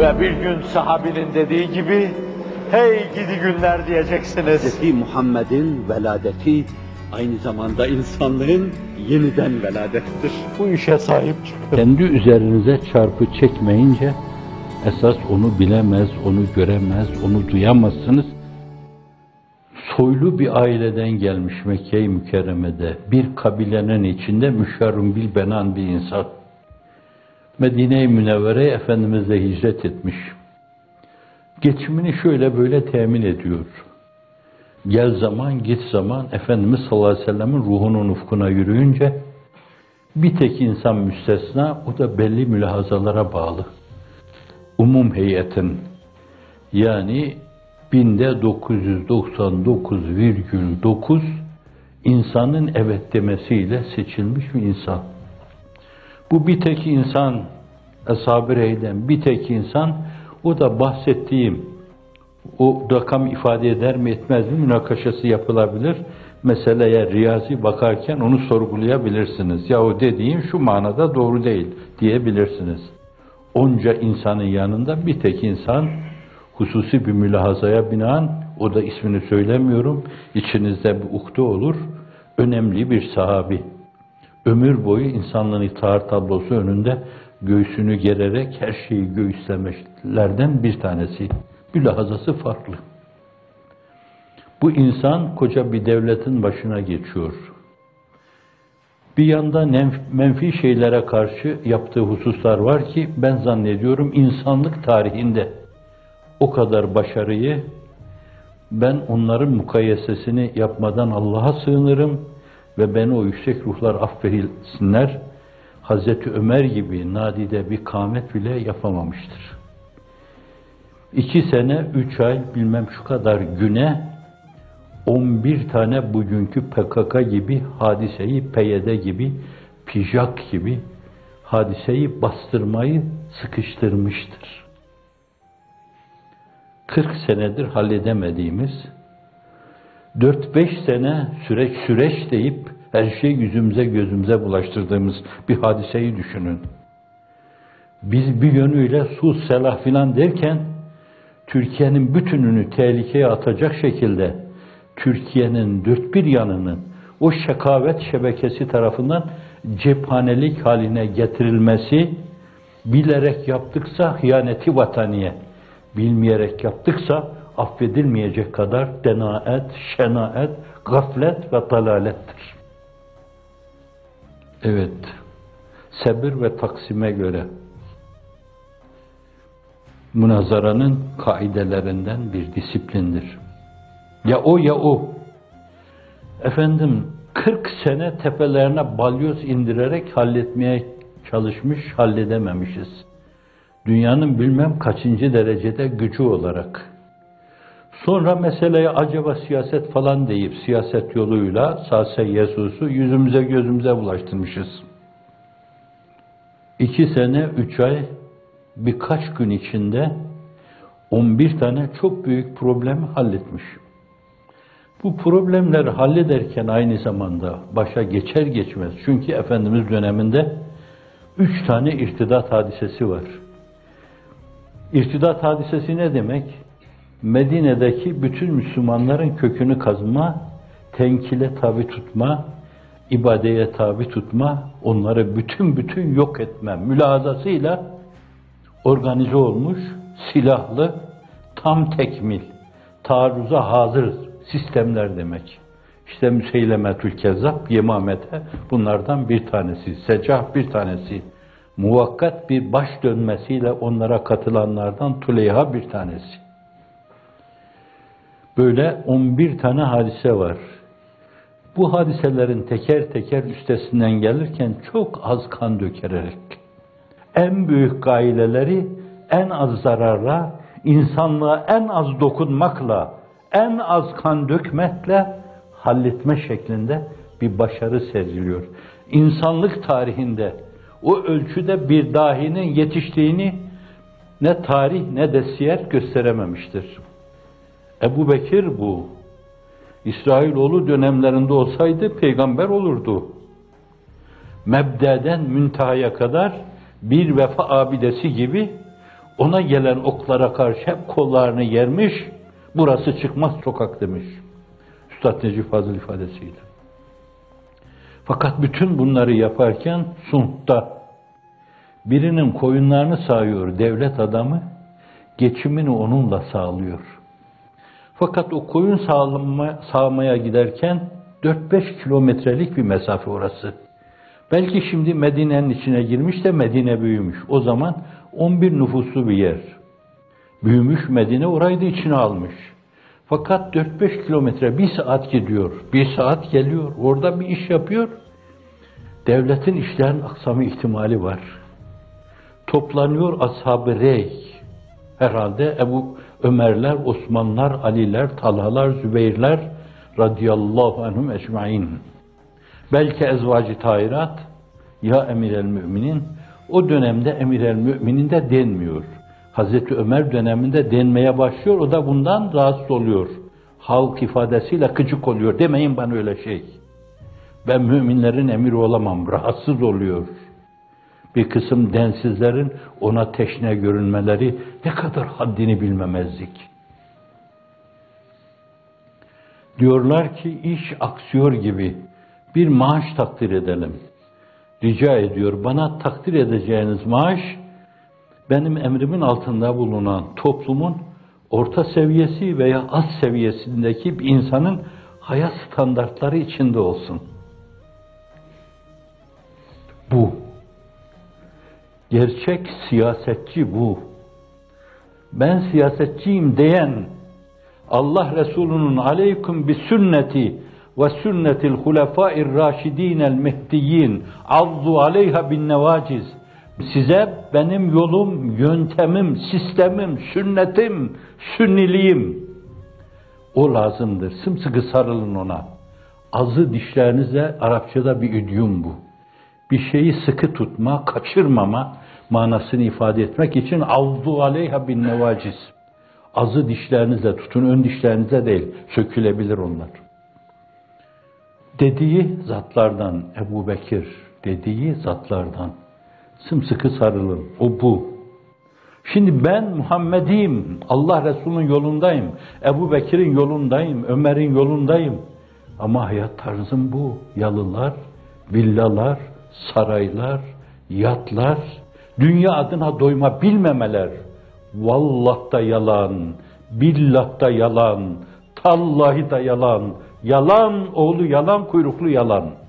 Ve bir gün sahabinin dediği gibi, hey gidi günler diyeceksiniz. Hz. Muhammed'in veladeti aynı zamanda insanlığın yeniden veladettir. Bu işe sahip çıkın. Kendi üzerinize çarpı çekmeyince esas onu bilemez, onu göremez, onu duyamazsınız. Soylu bir aileden gelmiş Mekke-i Mükerreme'de bir kabilenin içinde müşerrum bil benan bir insan. Medine-i Münevvere'ye Efendimiz'le hicret etmiş. Geçimini şöyle böyle temin ediyor. Gel zaman git zaman Efendimiz sallallahu aleyhi ve sellemin ruhunun ufkuna yürüyünce bir tek insan müstesna, o da belli mülahazalara bağlı. Umum heyetin, yani binde 999,9 insanın evet demesiyle seçilmiş bir insan. Bu bir tek insan, Rey'den bir tek insan, o da bahsettiğim, o rakam ifade eder mi etmez mi münakaşası yapılabilir. Meseleye riyazi bakarken onu sorgulayabilirsiniz. Ya o dediğin şu manada doğru değil diyebilirsiniz. Onca insanın yanında bir tek insan hususi bir mülahazaya binaen, o da ismini söylemiyorum, içinizde bir ukde olur, önemli bir sahabi. Ömür boyu insanlığın itaat tablosu önünde göğsünü gererek her şeyi göğüslemelerden bir tanesi. Mülahazası farklı. Bu insan koca bir devletin başına geçiyor. Bir yanda menfi şeylere karşı yaptığı hususlar var ki ben zannediyorum insanlık tarihinde o kadar başarıyı ben onların mukayesesini yapmadan Allah'a sığınırım ve beni o yüksek ruhlar affedilsinler. Hazreti Ömer gibi nadide bir kâmet bile yapamamıştır. İki sene, üç ay, bilmem şu kadar güne 11 tane bugünkü PKK gibi hadiseyi, PYD gibi, PJAK gibi hadiseyi bastırmayı sıkıştırmıştır. 40 senedir halledemediğimiz, 4-5 sene süreç süreç deyip her şeyi yüzümüze gözümüze bulaştırdığımız bir hadiseyi düşünün. Biz bir yönüyle sus selah filan derken Türkiye'nin bütününü tehlikeye atacak şekilde Türkiye'nin dört bir yanının o şekavet şebekesi tarafından cephanelik haline getirilmesi bilerek yaptıksa hıyaneti vataniye, bilmeyerek yaptıksa affedilmeyecek kadar denaet, şenaet, gaflet ve dalalettir. Evet, sebir ve taksime göre münazaranın kaidelerinden bir disiplindir. Ya o ya o. Efendim 40 sene tepelerine balyoz indirerek halletmeye çalışmış, halledememişiz. Dünyanın bilmem kaçıncı derecede gücü olarak. Sonra meseleye acaba siyaset falan deyip siyaset yoluyla Sase Yesus'u yüzümüze gözümüze bulaştırmışız. İki sene, üç ay, birkaç gün içinde 11 tane çok büyük problemi halletmiş. Bu problemleri hallederken aynı zamanda başa geçer geçmez. Çünkü Efendimiz döneminde üç tane irtidat hadisesi var. İrtidat hadisesi ne demek? Medine'deki bütün Müslümanların kökünü kazma, tenkile tabi tutma, ibadeye tabi tutma, onları bütün bütün yok etme mülazasıyla organize olmuş, silahlı, tam tekmil, taarruza hazır sistemler demek. İşte Müseylemetül Kezzab, Yemamete bunlardan bir tanesi, Secah bir tanesi. Muvakkat bir baş dönmesiyle onlara katılanlardan Tuleyha bir tanesi. Böyle 11 tane hadise var. Bu hadiselerin teker teker üstesinden gelirken çok az kan dökerek, en büyük gaileleri en az zararla, insanlığa en az dokunmakla, en az kan dökmekle halletme şeklinde bir başarı sergiliyor. İnsanlık tarihinde o ölçüde bir dahinin yetiştiğini ne tarih ne de siyer gösterememiştir. Ebu Bekir bu. İsrailoğlu dönemlerinde olsaydı peygamber olurdu. Mebdeden müntehaya kadar bir vefa abidesi gibi Ona gelen oklara karşı hep kollarını yermiş, burası çıkmaz sokak demiş. Üstad Necip Fazıl ifadesiyle. Fakat bütün bunları yaparken Sunt'ta birinin koyunlarını sağıyor devlet adamı, geçimini onunla sağlıyor. Fakat o koyun sağlama, sağmaya giderken 4-5 kilometrelik bir mesafe orası. Belki şimdi Medine'nin içine girmiş de Medine büyümüş. O zaman 11 nüfuslu bir yer. Büyümüş Medine orayı da içine almış. Fakat 4-5 kilometre bir saat gidiyor. Bir saat geliyor. Orada bir iş yapıyor. Devletin işlerin aksama ihtimali var. Toplanıyor ashab-ı rey. Herhalde Ebu Ömerler, Osmanlar, Aliler, Talhalar, Zübeyirler radıyallahu anhum ecmain. Belki ezvacı tahirat ya emir el müminin o dönemde emir el müminin de denmiyor. Hazreti Ömer döneminde denmeye başlıyor. O da bundan rahatsız oluyor. Halk ifadesiyle gıcık oluyor. Demeyin bana öyle şey. Ben müminlerin emiri olamam. Rahatsız oluyor. Bir kısım densizlerin ona teşne görünmeleri ne kadar haddini bilmemezlik. Diyorlar ki iş aksıyor gibi bir maaş takdir edelim. Rica ediyor bana takdir edeceğiniz maaş benim emrimin altında bulunan toplumun orta seviyesi veya az seviyesindeki bir insanın hayat standartları içinde olsun. Bu. Gerçek siyasetçi bu. Ben siyasetçiyim diyen Allah Resulü'nün aleyküm bi sünneti ve sünnetil hulefâir raşidînel mehdiyyin azzu aleyha bin nevaciz size benim yolum, yöntemim, sistemim, sünnetim, sünniliğim o lazımdır. Sımsıkı sarılın ona. Azı dişlerinizle Arapçada bir idiom bu. Bir şeyi sıkı tutma, kaçırmama manasını ifade etmek için avzu aleyha bin nevaciz. Azı dişlerinizle tutun, ön dişlerinizle değil. Sökülebilir onlar. Dediği zatlardan Ebu Bekir, dediği zatlardan sımsıkı sarılın. O bu. Şimdi ben Muhammed'iyim. Allah Resulü'nün yolundayım. Ebu Bekir'in yolundayım. Ömer'in yolundayım. Ama hayat tarzım bu. Yalılar, villalar, saraylar, yatlar, dünya adına doyma bilmemeler. Vallah da yalan, billah da yalan, tallahi da yalan, yalan oğlu yalan, kuyruklu yalan.